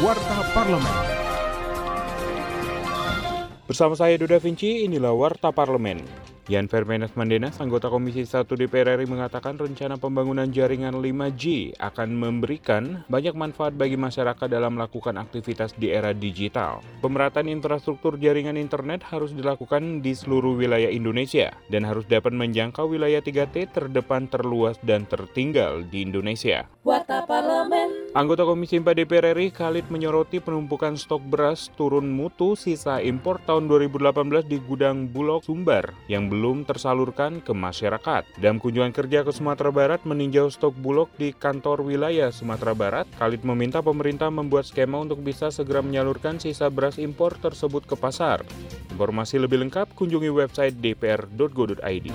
Warta Parlemen. Bersama saya Duda Vinci, inilah Warta Parlemen. Yan Fermenas Mandenas, anggota Komisi 1 DPR RI mengatakan rencana pembangunan jaringan 5G akan memberikan banyak manfaat bagi masyarakat dalam melakukan aktivitas di era digital. Pemerataan infrastruktur jaringan internet harus dilakukan di seluruh wilayah Indonesia dan harus dapat menjangkau wilayah 3T terdepan, terluas, dan tertinggal di Indonesia. Warta Parlemen. Anggota Komisi 4 DPR RI Khalid menyoroti penumpukan stok beras turun mutu sisa impor tahun 2018 di gudang Bulog Sumbar yang belum tersalurkan ke masyarakat. Dalam kunjungan kerja ke Sumatera Barat meninjau stok Bulog di kantor wilayah Sumatera Barat, Khalid meminta pemerintah membuat skema untuk bisa segera menyalurkan sisa beras impor tersebut ke pasar. Informasi lebih lengkap kunjungi website dpr.go.id.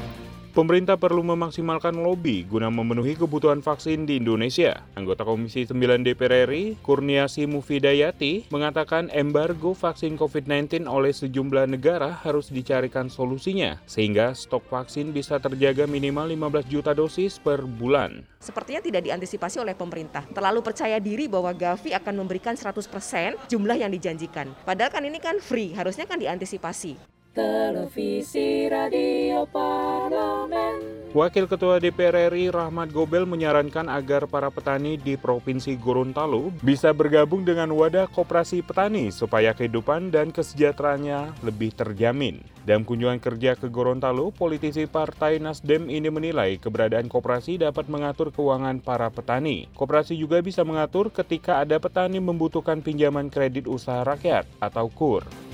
Pemerintah perlu memaksimalkan lobby guna memenuhi kebutuhan vaksin di Indonesia. Anggota Komisi 9 DPR RI, Kurniasi Mufidayati, mengatakan embargo vaksin COVID-19 oleh sejumlah negara harus dicarikan solusinya, sehingga stok vaksin bisa terjaga minimal 15 juta dosis per bulan. Sepertinya tidak diantisipasi oleh pemerintah. Terlalu percaya diri bahwa Gavi akan memberikan 100% jumlah yang dijanjikan. Padahal kan ini kan free, harusnya kan diantisipasi. Televisi Radio Parlemen. Wakil Ketua DPR RI Rahmat Gobel menyarankan agar para petani di Provinsi Gorontalo bisa bergabung dengan wadah koperasi petani supaya kehidupan dan kesejahteraannya lebih terjamin. Dalam kunjungan kerja ke Gorontalo, politisi Partai Nasdem ini menilai keberadaan koperasi dapat mengatur keuangan para petani. Koperasi juga bisa mengatur ketika ada petani membutuhkan pinjaman kredit usaha rakyat atau KUR.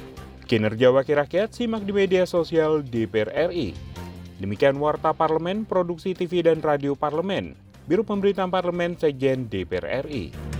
Kinerja Wakil Rakyat simak di media sosial DPR RI. Demikian Warta Parlemen, Produksi TV dan Radio Parlemen, Biro Pemberitaan Parlemen Sekjen DPR RI.